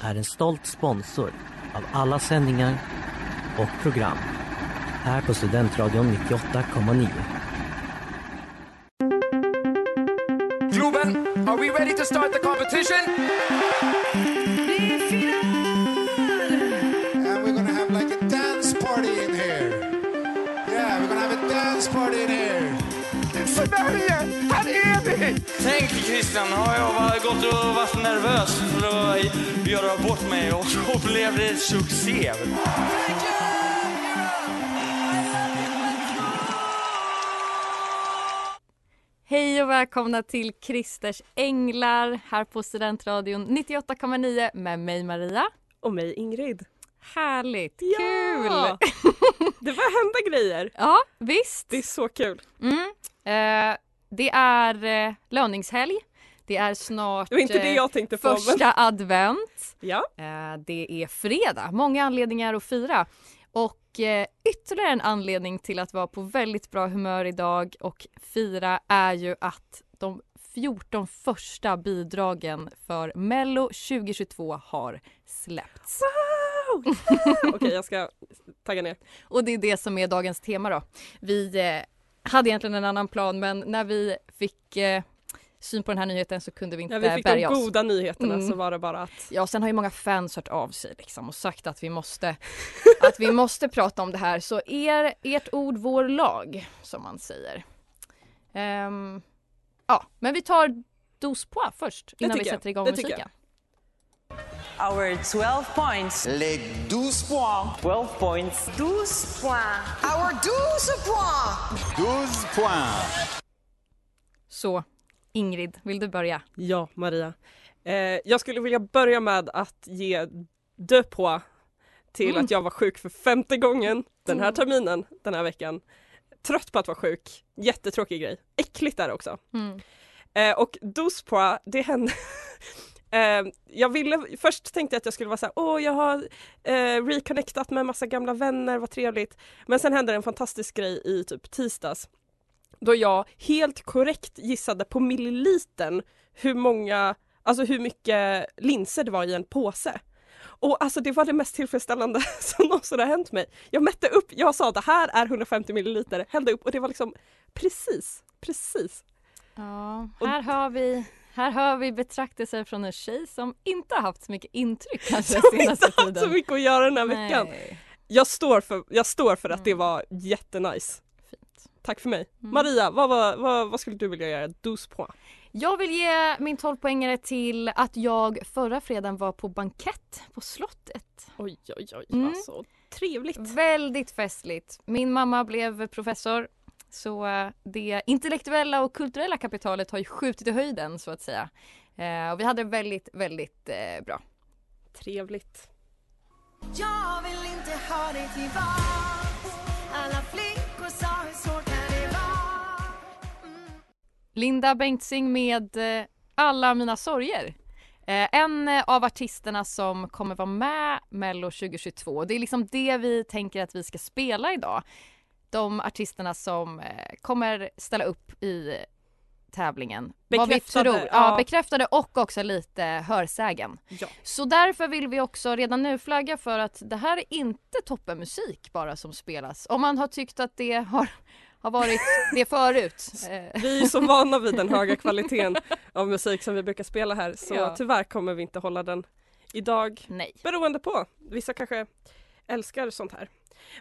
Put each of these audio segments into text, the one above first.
är en stolt sponsor av alla sändningar och program här på Studentradion 98,9. Globen, are we ready to start the competition? And we're gonna have like a dance party in here. Yeah, we're gonna have a dance party in here. Sverige, här är vi! Tänk Christian, har jag var- gått och varit nervös för att göra bort mig och så blev det succé. Hej och välkomna till Christers Änglar här på Studentradion 98,9 med mig Maria. Och mig Ingrid. Härligt, Ja! kul! Det var hända grejer. Ja, visst. Det är så kul. Mm. Eh, det är eh, löningshelg. Det är snart Det det eh, på. Men... första advent. Ja. Eh, det är fredag, många anledningar att fira. Och eh, ytterligare en anledning till att vara på väldigt bra humör idag och fira är ju att de 14 första bidragen för Mello 2022 har släppts. Okej, jag ska tagga ner. Och det är det som är dagens tema då. Vi hade egentligen en annan plan men när vi fick syn på den här nyheten så kunde vi inte När vi fick de bärga oss. goda nyheterna Mm. så var det bara att Ja, sen har ju många fans hört av sig liksom och sagt att vi måste, att vi måste prata om det här. Så er, ert ord, vår lag, som man säger. Ehm, ja, men vi tar dos på först innan vi sätter igång musiken. Our 12 points. Les 12 points. 12 points. 12 points. Our 12 points. 12 points. Så, Ingrid, vill du börja? ja, Maria. Eh, jag skulle vilja börja med att ge de på till Mm. att jag var sjuk för femte gången den här Mm. terminen, den här veckan. Trött på att vara sjuk. Jättetråkig grej. Äckligt är det också. Mm. Eh, och Dospoa, det hände Eh, jag ville, först tänkte jag att jag skulle vara så här, åh jag har eh, reconnectat med massa gamla vänner, vad trevligt. Men sen hände en fantastisk grej i typ tisdags. Då jag helt korrekt gissade på millilitern hur många, alltså hur mycket linser det var i en påse. Och alltså det var det mest tillfredsställande som någonsin har hänt mig. Jag mätte upp, jag sa det här är 150 milliliter, hällde upp och det var liksom precis, precis. Ja, Och- här har vi här hör vi betraktelser från en tjej som inte har haft så mycket intryck kanske Som senaste inte haft så mycket att göra den här veckan. Nej. Jag står för, jag står för att det Mm. var jättenice. Tack för mig. Mm. Maria, vad, vad, vad, vad skulle du vilja göra? Dos points. Jag vill ge min 12-poängare till att jag förra fredagen var på bankett på slottet. Oj, oj, oj. Mm. Alltså, trevligt. Väldigt festligt. Min mamma blev professor så eh, det intellektuella och kulturella kapitalet har ju skjutit i höjden så att säga. Eh, och vi hade väldigt, väldigt eh, bra. Trevligt. Jag vill inte ha dig tillbaks Linda Bengtzing med eh, Alla mina sorger. Eh, en eh, av artisterna som kommer vara med Mello 2022. Det är liksom det vi tänker att vi ska spela idag. De artisterna som kommer ställa upp i tävlingen. Vad vi Bekräftade, tror. Ja, ja. bekräftade och också lite hörsägen. Ja. Så därför vill vi också redan nu flagga för att det här är inte toppenmusik bara som spelas. Om man har tyckt att det har, har varit det förut. Eh, Vi är så vana vid den höga kvaliteten av musik som vi brukar spela här så Ja. tyvärr kommer vi inte hålla den idag. nej. Beroende på. Vissa kanske älskar sånt här.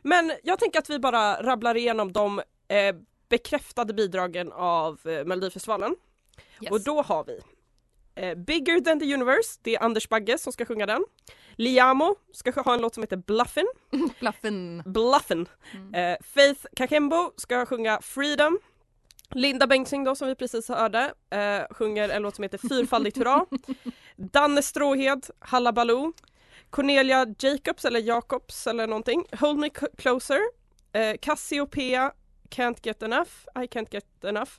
Men jag tänker att vi bara rabblar igenom de eh, bekräftade bidragen av eh, Melodifestivalen. Yes. Och då har vi eh, Bigger than the universe, det är Anders Bagge som ska sjunga den. Liamo ska ha en låt som heter Bluffin. Bluffen. Bluffin. Mm. Eh, Faith Kakembo ska sjunga Freedom. Linda Bengtzing då som vi precis hörde eh, sjunger en låt som heter Fyrfaldigt hurra. Danne Stråhed, Halla Baloo. Cornelia Jacobs eller Jacobs eller någonting. Hold Me Closer. Eh, Cassiopeia, Can't Get Enough, I Can't Get Enough.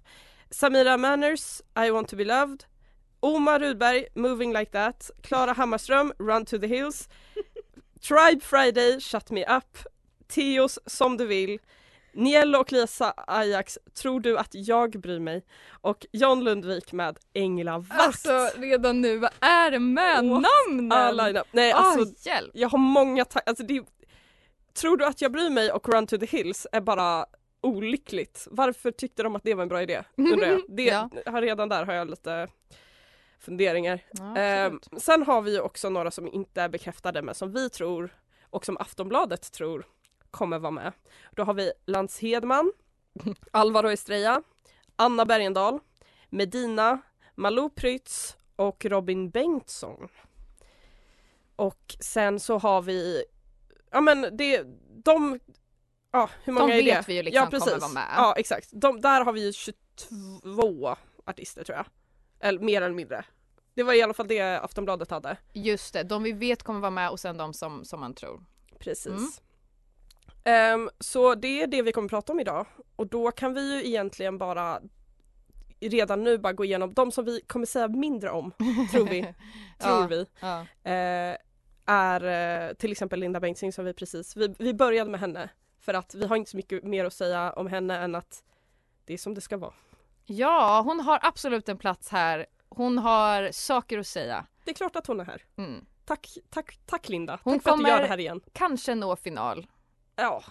Samira Manners, I Want To Be Loved. Omar Rudberg, Moving Like That. Klara Hammarström, Run To The Hills. Tribe Friday, Shut Me Up. Teos Som Du Vill. Niello och Lisa Ajax, Tror du att jag bryr mig? Och John Lundvik med Änglavakt. Alltså redan nu, vad är det med Åh, namnen? Ah, line-up. Nej Ah, alltså hjälp. jag har många alltså det Tror du att jag bryr mig och Run to the Hills är bara olyckligt. Varför tyckte de att det var en bra idé? Undrar jag. Det, Ja. redan där har jag lite funderingar. Ja, absolut. sen har vi ju också några som inte är bekräftade men som vi tror och som Aftonbladet tror kommer vara med. Då har vi Lance Hedman, Alvaro Estrella, Anna Bergendahl, Medina, Malou Prytz och Robin Bengtsson. Och sen så har vi, ja men det, de, ja hur många är det? vet vi ju liksom ja, precis. kommer vara med. Ja exakt, de, där har vi ju 22 artister tror jag. Eller mer eller mindre. Det var i alla fall det Aftonbladet hade. Just det, de vi vet kommer vara med och sen de som, som man tror. Precis. Mm. Ehm, så det är det vi kommer prata om idag och då kan vi ju egentligen bara redan nu bara gå igenom de som vi kommer säga mindre om, tror vi. tror Ja. vi. Ja. Eh, är eh, till exempel Linda Bengtzing som vi precis, vi, vi började med henne för att vi har inte så mycket mer att säga om henne än att det är som det ska vara. Ja, hon har absolut en plats här. Hon har saker att säga. Det är klart att hon är här. Mm. Tack, tack, tack Linda. Hon tack för att du gör det här igen. Kanske nå final. Ja,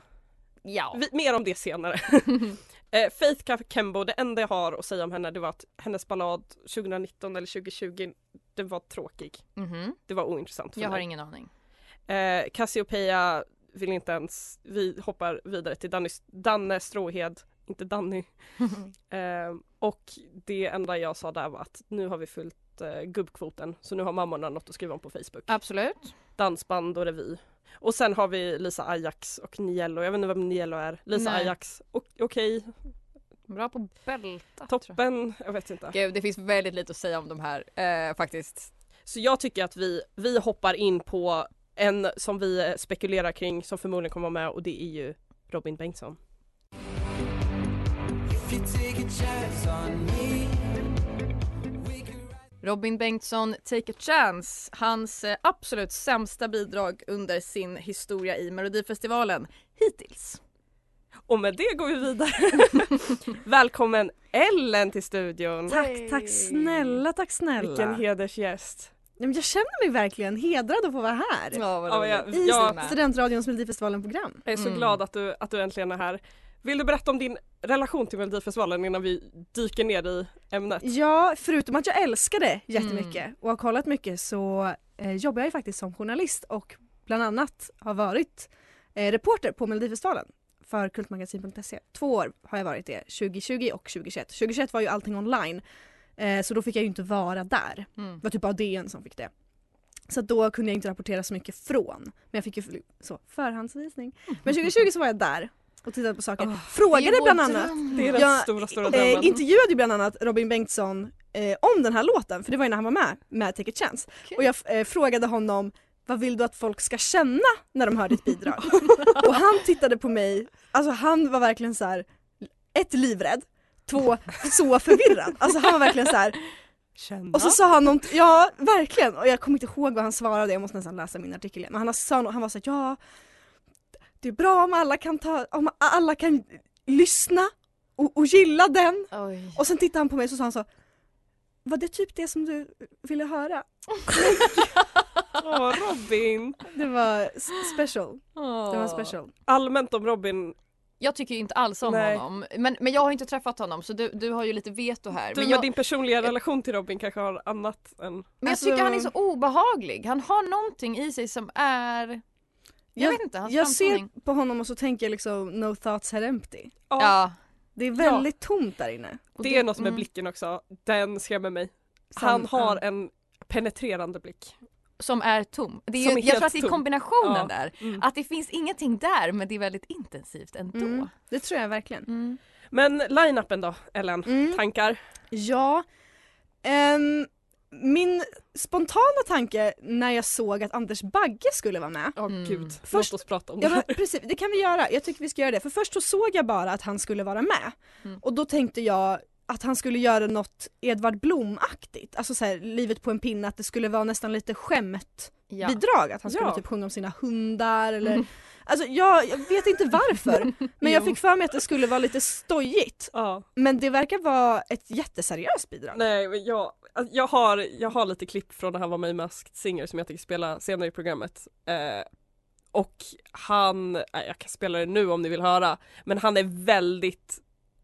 Ja. vi, mer om det senare. eh, Faith Kembo, det enda jag har att säga om henne det var att hennes ballad 2019 eller 2020, den var tråkig. Mhm. Det var ointressant för Jag har mig. ingen aning. Eh, Cassiopeia vill inte ens, vi hoppar vidare till Danny, Danne Stråhed, inte Danny. eh, och det enda jag sa där var att nu har vi fullt eh, gubbkvoten så nu har mammorna något att skriva om på Facebook. Absolut. Dansband och revy. Och sen har vi Lisa Ajax och Niello, jag vet inte vem Niello är. Lisa Nej. Ajax, och- okej, Bra på bälta. tror jag. toppen, jag vet inte. Gud, det finns väldigt lite att säga om de här eh, faktiskt. Så jag tycker att vi, vi hoppar in på en som vi spekulerar kring som förmodligen kommer vara med och det är ju Robin Bengtsson. Robin Bengtsson, Take a chance. Hans eh, absolut sämsta bidrag under sin historia i Melodifestivalen hittills. Och med det går vi vidare. Välkommen Ellen till studion. Tack, tack snälla, tack snälla. Vilken hedersgäst. Jag känner mig verkligen hedrad att få vara här. Ja, vad Ja, jag. I jag Studentradions Melodifestivalen-program. är så Mm. glad att du, att du äntligen är här. Vill du berätta om din relation till Melodifestivalen innan vi dyker ner i ämnet? Ja, förutom att jag älskar det jättemycket och har kollat mycket så eh, jobbar jag ju faktiskt som journalist och bland annat har varit eh, reporter på Melodifestivalen för kultmagasin.se. Två år har jag varit det, 2020 och 2021. 2021 var ju allting online eh, så då fick jag ju inte vara där. Mm. Det var typ bara DN som fick det. Så då kunde jag inte rapportera så mycket från. Men jag fick ju så, förhandsvisning. Men 2020 så var jag där och tittade på saker. Åh, Frågade Det är vår bland annat. Det är den Jag, stora, stora eh, intervjuade ju bland annat Robin Bengtsson eh, om den här låten för det var ju när han var med med Take a chance. Okej. Och jag eh, frågade honom vad vill du att folk ska känna när de hör ditt bidrag? och han tittade på mig, alltså han var verkligen så här: ett livrädd, två så förvirrad. Alltså han var verkligen så här. Känna. och så sa han något, ja verkligen, och jag kommer inte ihåg vad han svarade, jag måste nästan läsa min artikel igen. Men han, sa, han var så här, ja det är bra om alla kan ta, om alla kan lyssna och, och gilla den. Oj. Och sen tittade han på mig och så sa han så var det typ det som du ville höra? Åh, Robin! Det var special. Det var special. Allmänt om Robin, Jag tycker inte alls om Nej. honom. Men, men jag har inte träffat honom så du, du har ju lite veto här. du men med jag, din personliga relation till Robin kanske har annat än... men jag Alltså- tycker han är så obehaglig. Han har någonting i sig som är... Jag, Jag, vet inte, hans jag ser framtoning. på honom och så tänker jag liksom no thoughts had empty. Ja, Ja, Det är väldigt tomt där inne. Det är något med mm. blicken också, den skrämmer mig. Sam- Han har ja. en penetrerande blick. Som är tom. Det är ju, är jag helt tror att det är kombinationen Ja. där. Mm. Att det finns ingenting där men det är väldigt intensivt ändå. Mm, det tror jag verkligen. Mm. Men line-upen då, Ellen? Mm. Tankar? Ja, ehm, min spontana tanke när jag såg att Anders Bagge skulle vara med Åh Mm. gud, Först- låt oss prata om Ja det här. precis, det kan vi göra. Jag tycker vi ska göra det. För först så såg jag bara att han skulle vara med. Mm. Och då tänkte jag att han skulle göra något Edvard Blom-aktigt. Alltså så här, livet på en pinne, att det skulle vara nästan lite skämtbidrag. Ja. Att han skulle Ja. typ sjunga om sina hundar eller Alltså jag, jag vet inte varför men jag fick för mig att det skulle vara lite stojigt. Ja. Men det verkar vara ett jätteseriöst bidrag. Nej men jag, jag, har, jag har lite klipp från när han var med i Masked Singer som jag tänker spela senare i programmet. Eh, och han, nej, jag kan spela det nu om ni vill höra, men han är väldigt,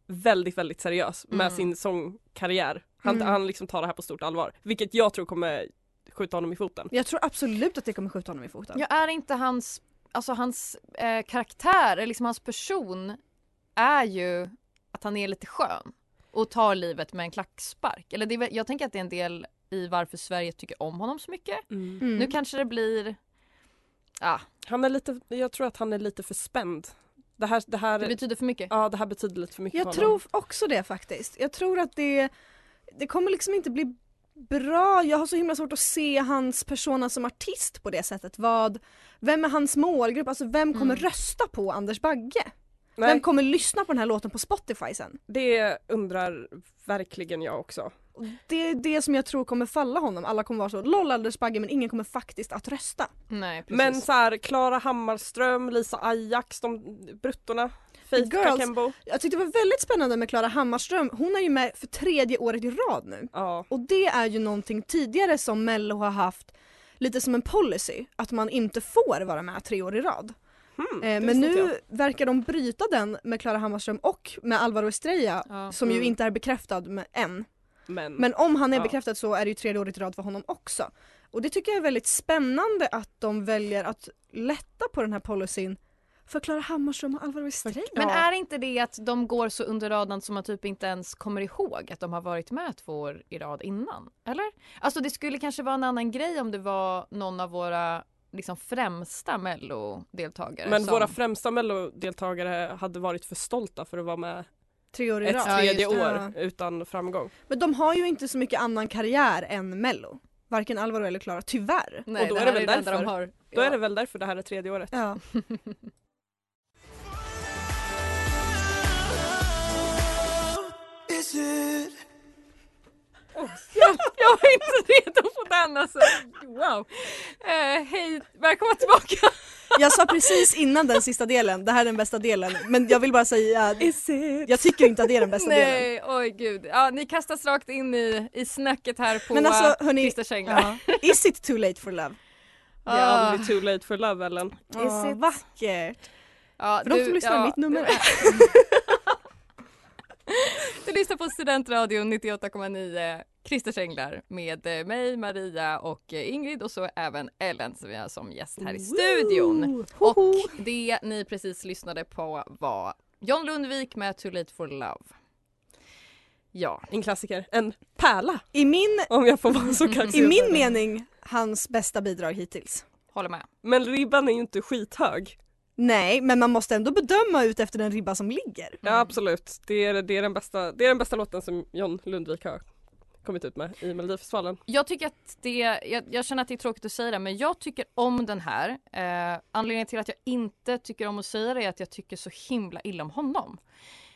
väldigt, väldigt seriös med Mm. sin sångkarriär. Han, Mm. han liksom tar det här på stort allvar, vilket jag tror kommer skjuta honom i foten. Jag tror absolut att det kommer skjuta honom i foten. Ja, är inte hans, alltså hans eh, karaktär, eller liksom hans person är ju att han är lite skön och tar livet med en klackspark. Eller det jag tänker att det är en del i varför Sverige tycker om honom så mycket. Mm. Nu kanske det blir, ja, Han är lite, jag tror att han är lite för spänd. Det här, det här, det betyder för mycket. ja, det här betyder lite för mycket Jag för honom. tror också det faktiskt. Jag tror att det, det kommer liksom inte bli bra. Jag har så himla svårt att se hans persona som artist på det sättet. Vad, vem är hans målgrupp? Alltså vem kommer Mm. rösta på Anders Bagge? Nej, Vem kommer lyssna på den här låten på Spotify sen? det undrar verkligen jag också. Det är det som jag tror kommer falla honom. Alla kommer vara så LOL Anders Bagge men ingen kommer faktiskt att rösta. Nej, precis. Men så här, Klara Hammarström, Lisa Ajax, de bruttorna, Faith Girls. Kakembo. Jag tyckte det var väldigt spännande med Klara Hammarström. Hon är ju med för tredje året i rad nu. Ja. Och det är ju någonting tidigare som Mello har haft lite som en policy, att man inte får vara med tre år i rad. Hmm, Eh, men nu verkar de bryta den med Klara Hammarström och med Alvaro Estrella Ja. som ju Mm. inte är bekräftad med än. Men, Men om han är Ja. bekräftad så är det ju tredje året i rad för honom också. Och det tycker jag är väldigt spännande att de väljer att lätta på den här policyn för Klara Hammarström och Alvaro Estrella. Men är inte det att de går så under radarn som man typ inte ens kommer ihåg att de har varit med två år i rad innan? Eller? Alltså det skulle kanske vara en annan grej om det var någon av våra liksom främsta mello-deltagare. men som... våra främsta mellodeltagare hade varit för stolta för att vara med Tre år i ett rad. Ja, tredje just år det. utan framgång. Men de har ju inte så mycket annan karriär än Mello. Varken Alvaro eller Klara, tyvärr. Nej, och då det är det väl därför. De har. Då Ja. är det väl därför det här är tredje året. Ja. Jag, jag var inte redo på den alltså. Wow. Eh, hej, välkomna tillbaka. Jag sa precis innan den sista delen, det här är den bästa delen, men jag vill bara säga jag tycker inte att det är den bästa delen. Nej, oj gud. Ja, ni kastas rakt in i, i snacket här på Men alltså hörni, Christer ja. is it too late for love? Det är aldrig too late for love Ellen. Åh, it? vackert! Ja, För de som lyssnar, mitt nummer är... Lyssnar på Studentradion 98,9 Christer Känglar med eh, mig, Maria och eh, Ingrid och så även Ellen som vi har som gäst här i studion. Och det ni precis lyssnade på var John Lundvik med Too Late for Love. Ja, En klassiker. En pärla I min, om jag får vara så kaxig. I min mening hans bästa bidrag hittills. håller med. Men ribban är ju inte skithög. Nej, men man måste ändå bedöma ut efter den ribba som ligger. Ja absolut. Det är, det, är den bästa, det är den bästa låten som John Lundvik har kommit ut med i Melodifestivalen. Jag tycker att det, jag, jag känner att det är tråkigt att säga det men jag tycker om den här. Eh, anledningen till att jag inte tycker om att säga det är att jag tycker så himla illa om honom.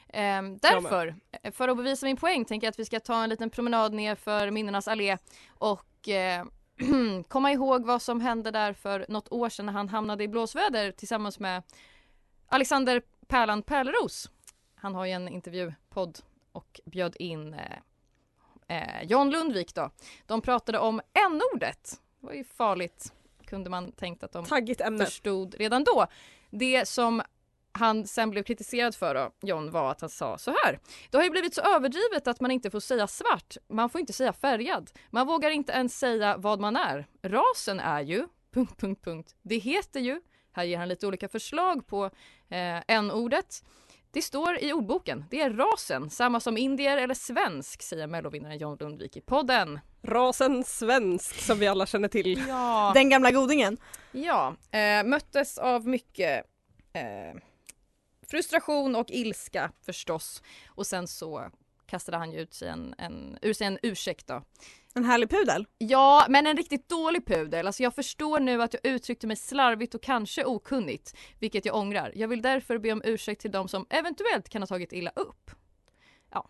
Eh, därför, för att bevisa min poäng tänker jag att vi ska ta en liten promenad ner för minnenas allé och eh, komma ihåg vad som hände där för något år sedan när han hamnade i blåsväder tillsammans med Alexander Pärlan Pärleros. Han har ju en intervjupodd och bjöd in eh, eh, John Lundvik då. De pratade om n-ordet. Det var ju farligt kunde man tänkt att de Taggigt ämne. förstod redan då. Det som han sen blev kritiserad för då, John, var att han sa så här. Det har ju blivit så överdrivet att man inte får säga svart. Man får inte säga färgad. Man vågar inte ens säga vad man är. Rasen är ju... Punkt, punkt, punkt. Det heter ju... Här ger han lite olika förslag på eh, n-ordet. Det står i ordboken. Det är rasen, samma som indier eller svensk, säger mellovinnaren John Lundvik i podden. Rasen svensk som vi alla känner till. Ja, Den gamla godingen. ja eh, möttes av mycket eh, frustration och ilska förstås. Och sen så kastade han ju ut sig en, en, ur sig en ursäkt då. En härlig pudel. Ja, men en riktigt dålig pudel. Alltså jag förstår nu att jag uttryckte mig slarvigt och kanske okunnigt, vilket jag ångrar. Jag vill därför be om ursäkt till de som eventuellt kan ha tagit illa upp. Ja,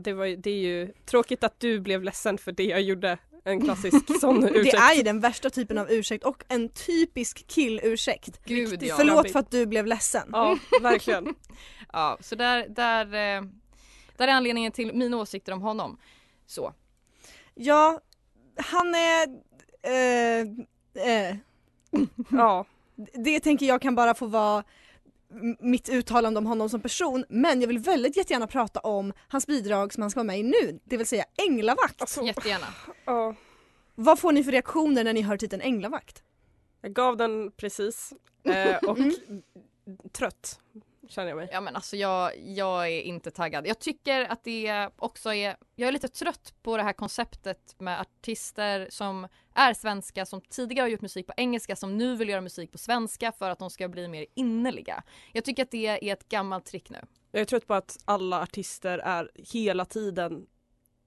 det, var, det är ju tråkigt att du blev ledsen för det jag gjorde. En klassisk sån ursäkt. Det är ju den värsta typen av ursäkt och en typisk killursäkt. Gud ja. Förlåt för att du blev ledsen. Ja, verkligen. Ja, så där, där, eh, där är anledningen till mina åsikter om honom. Så. Ja, han är... Eh, eh, Ja, det tänker jag kan bara få vara mitt uttalande om honom som person men jag vill väldigt jättegärna prata om hans bidrag som han ska vara med i nu, det vill säga Änglavakt. alltså, Jättegärna. ja. Vad får ni för reaktioner när ni hör titeln Änglavakt? Jag gav den precis eh, och Mm. trött känner jag mig. Ja men alltså jag, jag är inte taggad. Jag tycker att det också är, jag är lite trött på det här konceptet med artister som är svenska som tidigare har gjort musik på engelska som nu vill göra musik på svenska för att de ska bli mer innerliga. Jag tycker att det är ett gammalt trick nu. Jag är trött på att alla artister är hela tiden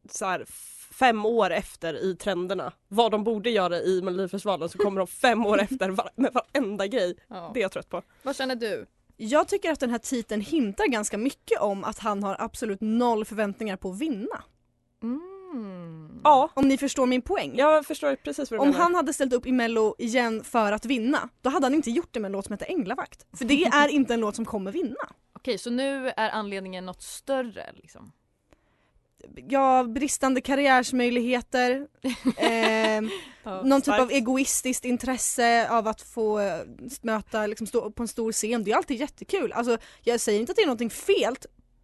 så här fem år efter i trenderna. Vad de borde göra i Melodifestivalen så kommer de fem år efter var- med varenda grej. Ja. Det är jag trött på. Vad känner du? Jag tycker att den här titeln hintar ganska mycket om att han har absolut noll förväntningar på att vinna. Mm. Ja, Om ni förstår min poäng. jag förstår precis vad du Om menar. han hade ställt upp i mello igen för att vinna, då hade han inte gjort det med en låt som heter Änglavakt. För det är inte en låt som kommer vinna. Okej, så nu är anledningen något större liksom? Ja, bristande karriärsmöjligheter, eh, någon typ av egoistiskt intresse av att få eh, möta, liksom stå på en stor scen. Det är alltid jättekul. Alltså, jag säger inte att det är någonting fel,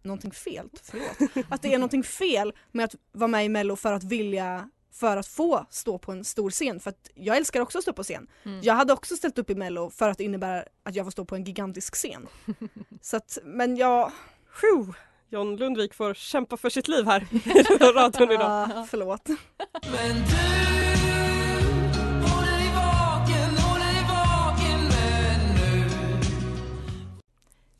någonting fel, förlåt, att det är någonting fel med att vara med i mello för att vilja för att få stå på en stor scen för att jag älskar också att stå på scen. Mm. Jag hade också ställt upp i mello för att det innebär att jag får stå på en gigantisk scen. Så att, men jag... Phew. John Lundvik får kämpa för sitt liv här i radion idag. Förlåt. Men du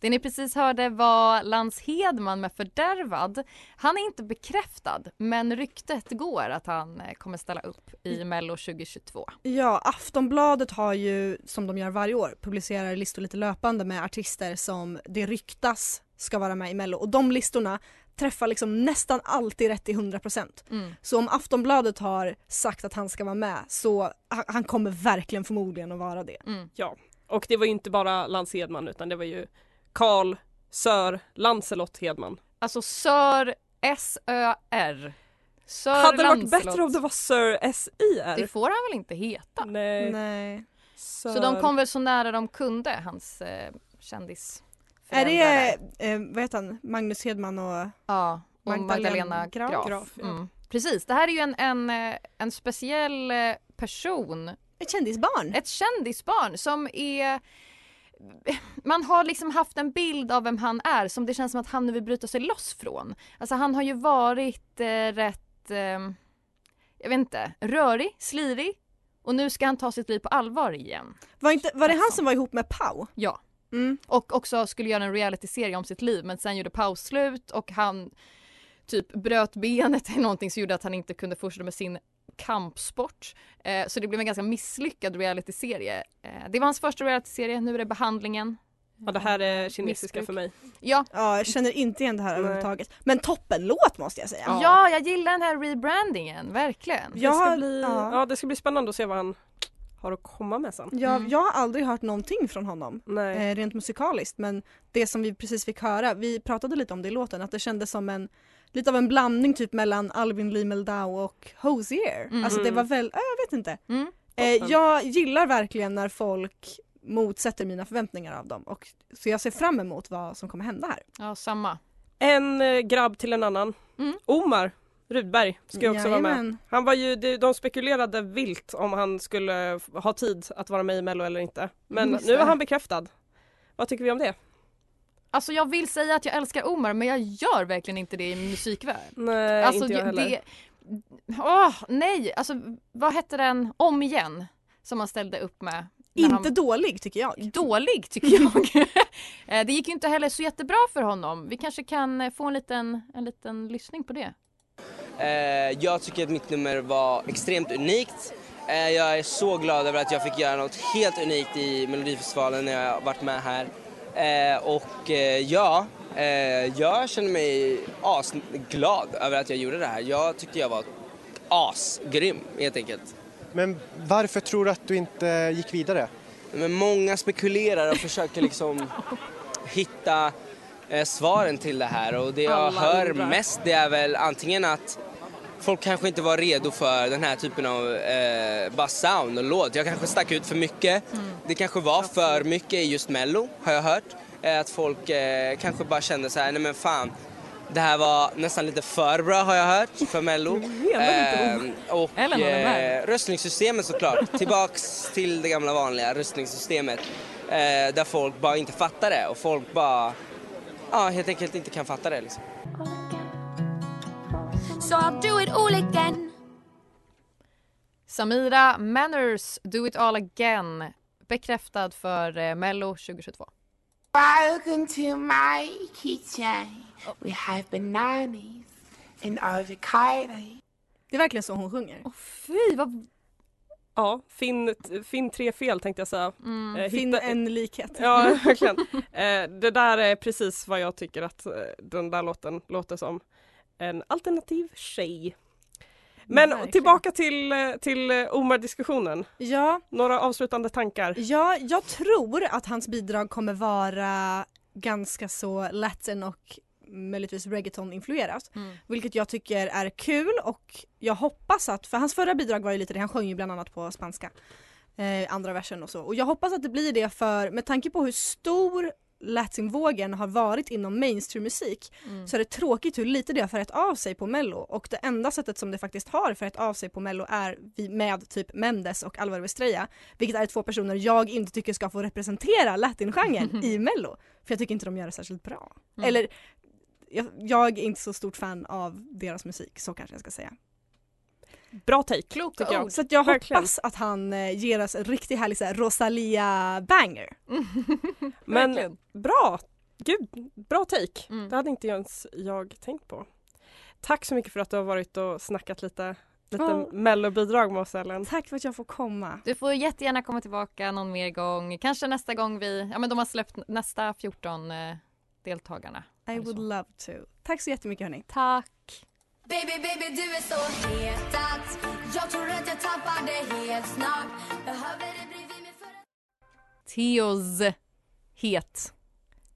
Det ni precis hörde var Lans Hedman med Fördärvad. Han är inte bekräftad, men ryktet går att han eh, kommer ställa upp i Mello 2022. Ja, Aftonbladet har ju, som de gör varje år, publicerar listor lite löpande med artister som det ryktas ska vara med i Mello och de listorna träffar liksom nästan alltid rätt i 100%. Mm. Så om Aftonbladet har sagt att han ska vara med så han, han kommer verkligen förmodligen att vara det. Mm. Ja, och det var ju inte bara Lans Hedman utan det var ju Karl Sör Lancelot Hedman. Alltså Sör S-Ö-R. Sör Hade det varit Lancelot. bättre om det var Sir S-I-R? Det får han väl inte heta? Nej. Nej. Så de kom väl så nära de kunde, hans eh, kändis. Är det, eh, vad heter han, Magnus Hedman och Ja, och Magdalena Magdalena Graf? Graf. Graf, ja. mm. Precis, det här är ju en, en, eh, en speciell eh, person ett kändisbarn? Ett kändisbarn som är man har liksom haft en bild av vem han är som det känns som att han nu vill bryta sig loss från. Alltså han har ju varit eh, rätt, eh, jag vet inte, rörig, slirig och nu ska han ta sitt liv på allvar igen. Var, inte, var det han som var ihop med Pau? Ja. Mm. Och också skulle göra en realityserie om sitt liv men sen gjorde paus slut och han typ bröt benet eller någonting som gjorde att han inte kunde fortsätta med sin kampsport. Eh, så det blev en ganska misslyckad realityserie. Eh, det var hans första realityserie, nu är det behandlingen. Ja det här är kinesiska Missbruk. för mig. Ja, Ja, jag känner inte igen det här överhuvudtaget. Men toppenlåt måste jag säga. ja. jag gillar den här rebrandingen, verkligen. Det Jag ska, bli, ja. ja. det ska bli spännande att se vad han har att komma med sen. Jag, Mm. jag har aldrig hört någonting från honom. Nej. eh, rent musikaliskt men det som vi precis fick höra, vi pratade lite om det i låten, att det kändes som en lite av en blandning typ mellan Alvin Lee Meldau och Hosier. Mm. Alltså det var väl, äh, jag vet inte. Mm. Eh, jag gillar verkligen när folk motsätter mina förväntningar av dem och så jag ser fram emot vad som kommer hända här. Ja, samma. En eh, grabb till en annan. Mm. Omar Rudberg ska ju också vara med. Jajamän. Han var ju, de de spekulerade vilt om han skulle ha tid att vara med i Mello eller inte. Men nu var han bekräftad. Vad tycker vi om det? Alltså jag vill säga att jag älskar Omar men jag gör verkligen inte det i musikvärld. Nej, alltså, inte jag heller. det, Åh, nej, alltså vad hette den Om igen som han ställde upp med? Inte han... dålig tycker jag. Dålig tycker jag. Eh, det gick ju inte heller så jättebra för honom. Vi kanske kan eh, få en liten, en liten lyssning på det. Eh, jag tycker att mitt nummer var extremt unikt. Jag är så glad över att jag fick göra något helt unikt i Melodifestivalen när jag varit med här. Eh, och eh, ja, eh, jag känner mig asglad över att jag gjorde det här. Jag tyckte jag var asgrym helt enkelt. Men varför tror du att du inte gick vidare? Men många spekulerar och försöker liksom hitta eh, svaren till det här och det jag Alla hör undrar. mest det är väl antingen att folk kanske inte var redo för den här typen av eh, bara sound och låt. Jag kanske stack ut för mycket. Det kanske var för mycket i just mello har jag hört. Eh, att folk eh, kanske bara kände så här, nej men fan det här var nästan lite för bra har jag hört för mello. Ehm, och eh, röstningssystemet såklart. Tillbaks till det gamla vanliga röstningssystemet. Eh, där folk bara inte fattar det och folk bara ja, helt enkelt inte kan fatta det liksom. So I'll do it all again. Samira Manners, Do It All Again. Bekräftad för eh, Mello 2022. Welcome to my kitchen. We have bananas and avocado. Det är verkligen så hon sjunger. Fy vad... Ja, finn, finn tre fel tänkte jag säga. Mm. Eh, Finn hitta- en likhet. Ja, verkligen. Eh, det där är precis vad jag tycker att eh, den där låten låter som. En alternativ tjej. Men Verkligen. tillbaka till, eh, till eh, Omar-diskussionen. Ja, Några avslutande tankar? ja, jag tror att hans bidrag kommer vara ganska så latin och möjligtvis reggaeton-influerat. Mm. Vilket jag tycker är kul och jag hoppas att, för hans förra bidrag var ju lite det, han sjöng ju bland annat på spanska. Eh, andra versen och så. Och jag hoppas att det blir det för med tanke på hur stor latinvågen har varit inom mainstream-musik Mm. så är det tråkigt hur lite det har färgat av sig på mello och det enda sättet som det faktiskt har färgat av sig på mello är med typ Mendes och Alvaro Estrella vilket är två personer jag inte tycker ska få representera latingenren i mello för jag tycker inte de gör det särskilt bra. Mm. Eller jag, jag är inte så stort fan av deras musik så kanske jag ska säga. Bra take, Kloka tycker jag. Så att jag Verkligen. hoppas att han eh, ger oss en riktigt härlig så här, Rosalia-banger. Men Verkligen. bra! Gud, bra take. Mm. Det hade inte ens jag tänkt på. Tack så mycket för att du har varit och snackat lite, lite Ja. mellobidrag med oss Ellen. Tack för att jag får komma. Du får jättegärna komma tillbaka någon mer gång. Kanske nästa gång vi, ja men de har släppt nästa 14 eh, deltagarna. I would love to. Tack så jättemycket hörni. Tack! Baby, baby, du är så het att jag tror att jag tappar det helt snart. Behöver dig bredvid mig för att... Teos het.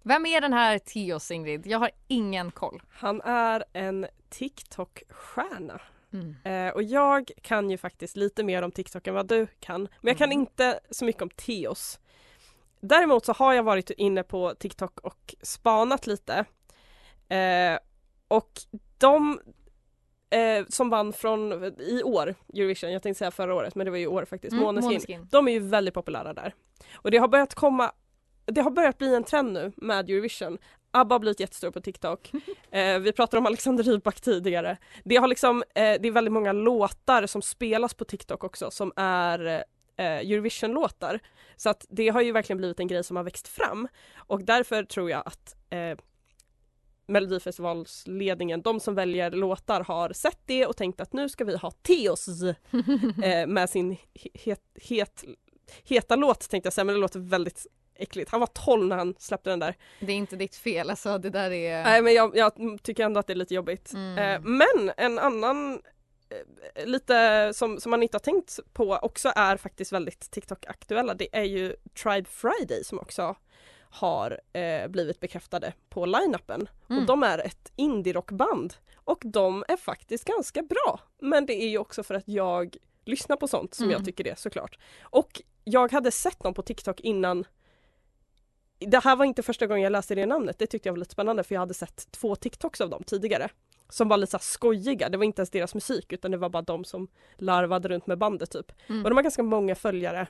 Vem är den här Teos Ingrid? Jag har ingen koll. Han är en TikTok-stjärna. Mm. Eh, och jag kan ju faktiskt lite mer om TikTok än vad du kan. Men jag kan Mm. inte så mycket om Teos. Däremot så har jag varit inne på TikTok och spanat lite. Eh, och de eh, som vann från i år, Eurovision, jag tänkte säga förra året men det var ju i år faktiskt, Mm, Måneskin. Måneskin. De är ju väldigt populära där. Och det har börjat komma, det har börjat bli en trend nu med Eurovision. ABBA har blivit jättestor på TikTok. Eh, vi pratade om Alexander Rybak tidigare. Det, har liksom, eh, det är väldigt många låtar som spelas på TikTok också som är eh, Eurovision-låtar. Så att det har ju verkligen blivit en grej som har växt fram. Och därför tror jag att eh, Melodifestivalsledningen, de som väljer låtar har sett det och tänkt att nu ska vi ha Teos eh, med sin het, het, heta låt tänkte jag säga men det låter väldigt äckligt. Han var 12 när han släppte den där. Det är inte ditt fel alltså, det där är... Nej men jag, jag tycker ändå att det är lite jobbigt. Mm. Eh, men en annan eh, lite som, som man inte har tänkt på också är faktiskt väldigt TikTok-aktuella. Det är ju Tribe Friday som också har eh, blivit bekräftade på line-upen. Mm. Och de är ett indie-rockband och de är faktiskt ganska bra. Men det är ju också för att jag lyssnar på sånt som Mm. jag tycker det såklart. Och jag hade sett dem på TikTok innan det här var inte första gången jag läste det namnet, det tyckte jag var lite spännande för jag hade sett två TikToks av dem tidigare. Som var lite så skojiga, det var inte ens deras musik utan det var bara de som larvade runt med bandet typ. Mm. Och de har ganska många följare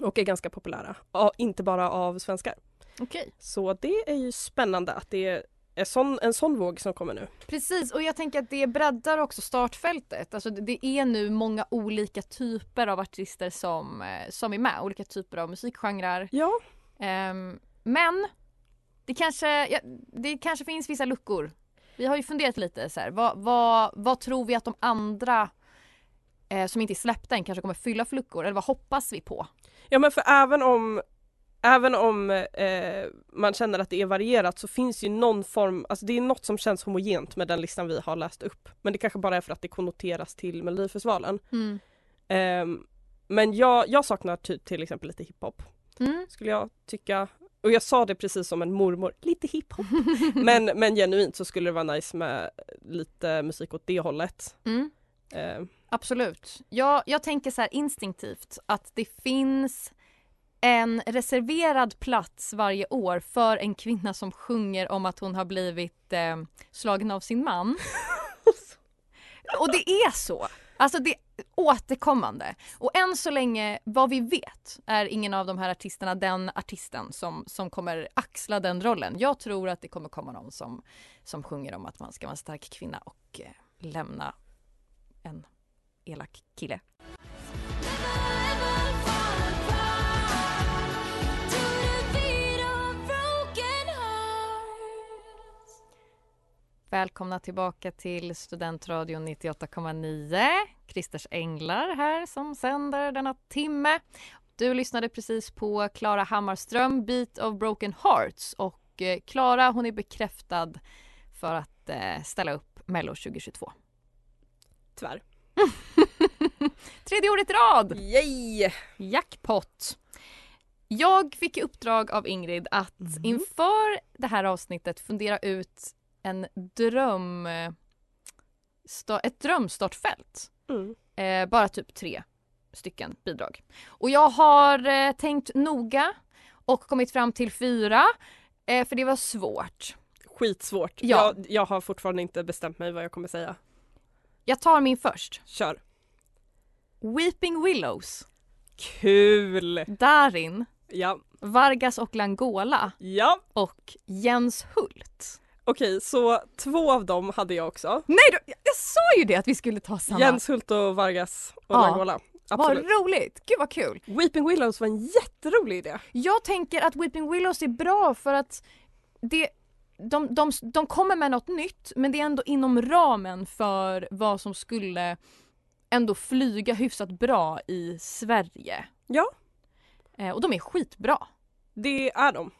och är ganska populära, ja, inte bara av svenskar. Okej. Så det är ju spännande att det är sån, en sån våg som kommer nu. Precis och jag tänker att det breddar också startfältet. Alltså det- är nu många olika typer av artister som, eh, som är med. Olika typer av musikgenrer. Ja. Ehm, men det kanske, ja, det kanske finns vissa luckor. Vi har ju funderat lite så här, vad, vad, vad tror vi att de andra eh, som inte är släppta än kanske kommer fylla för luckor? Eller vad hoppas vi på? Ja men för även om Även om eh, man känner att det är varierat så finns ju någon form, alltså det är något som känns homogent med den listan vi har läst upp. Men det kanske bara är för att det konnoteras till Melodifestivalen. Mm. Ehm, men jag, jag saknar typ till exempel lite hiphop. Mm. Skulle jag tycka. Och jag sa det precis som en mormor, lite hiphop. men, men genuint så skulle det vara nice med lite musik åt det hållet. Mm. Ehm, Absolut. Jag, jag tänker så här instinktivt att det finns en reserverad plats varje år för en kvinna som sjunger om att hon har blivit eh, slagen av sin man. Och det är så. Alltså det är återkommande. Och än så länge, vad vi vet, är ingen av de här artisterna den artisten som, som kommer axla den rollen. Jag tror att det kommer komma någon som, som sjunger om att man ska vara en stark kvinna och eh, lämna en elak kille. Välkomna tillbaka till Studentradion 98,9. Kristers Änglar här som sänder denna timme. Du lyssnade precis på Klara Hammarström, Beat of Broken Hearts och eh, Klara hon är bekräftad för att eh, ställa upp Mello 2022. Tyvärr. Tredje året i rad! Yay! Jackpot! Jag fick i uppdrag av Ingrid att inför det här avsnittet fundera ut en dröm... Ett drömstartfält. Mm. Eh, bara typ tre stycken bidrag. Och jag har eh, tänkt noga och kommit fram till fyra. Eh, för det var svårt. Skitsvårt. Ja. Jag, jag har fortfarande inte bestämt mig vad jag kommer säga. Jag tar min först. Kör. Weeping Willows. Kul! Darin. Ja. Vargas och Langola. Ja. Och Jens Hult. Okej, så två av dem hade jag också. Nej, då, jag sa ju det att vi skulle ta samma. Jens Hult och Vargas och Ja. Langola. Absolut. Vad roligt! Gud vad kul! Weeping Willows var en jätterolig idé. Jag tänker att Weeping Willows är bra för att det, de, de, de kommer med något nytt men det är ändå inom ramen för vad som skulle ändå flyga hyfsat bra i Sverige. Ja. Eh, och de är skitbra. Det är de.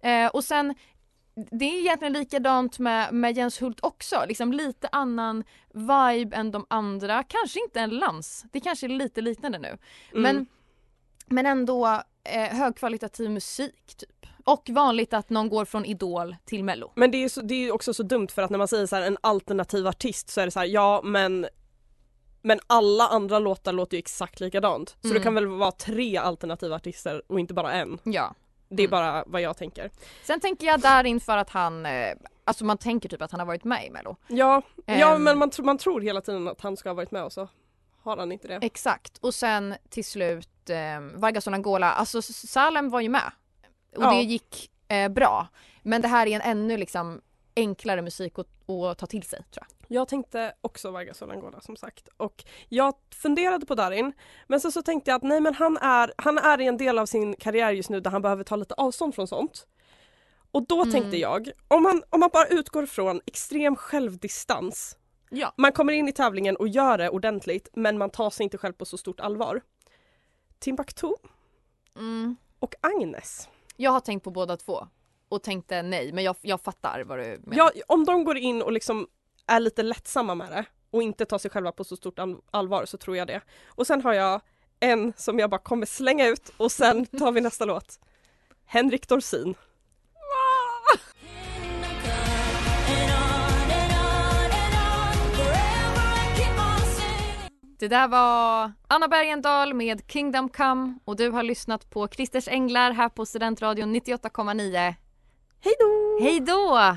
Eh, och sen det är egentligen likadant med, med Jens Hult också, liksom lite annan vibe än de andra. Kanske inte en lans, det kanske är lite liknande nu. Mm. Men, men ändå eh, högkvalitativ musik typ. Och vanligt att någon går från Idol till Mello. Men det är, så, det är också så dumt för att när man säger så här, en alternativ artist så är det så här, ja men men alla andra låtar låter ju exakt likadant. Så Mm. det kan väl vara tre alternativa artister och inte bara en. Ja. Det är bara vad jag tänker. Sen tänker jag där in för att han, eh, alltså man tänker typ att han har varit med i Mello. Ja, ja Ehm. men man, man tror hela tiden att han ska ha varit med och så har han inte det. Exakt. Och sen till slut eh, Vargas och Angola. Alltså Salem var ju med. Och Ja. det gick eh, bra. Men det här är en ännu liksom enklare musik att, att ta till sig tror jag. Jag tänkte också Vargas och Angola som sagt och jag funderade på Darin men sen så tänkte jag att nej men han är, han är i en del av sin karriär just nu där han behöver ta lite avstånd från sånt. Och då Mm. tänkte jag, om man, om man bara utgår från extrem självdistans Ja. Man kommer in i tävlingen och gör det ordentligt men man tar sig inte själv på så stort allvar. Timbuktu Mm. och Agnes. Jag har tänkt på båda två. Och tänkte nej, men jag, jag fattar vad du menar. Ja, om de går in och liksom är lite lättsamma med det och inte tar sig själva på så stort all- allvar så tror jag det. Och sen har jag en som jag bara kommer slänga ut och sen tar vi nästa låt. Henrik Dorsin. Det där var Anna Bergendahl med Kingdom Come och du har lyssnat på Christers Änglar här på Studentradion 98,9. Hej då! Hej då!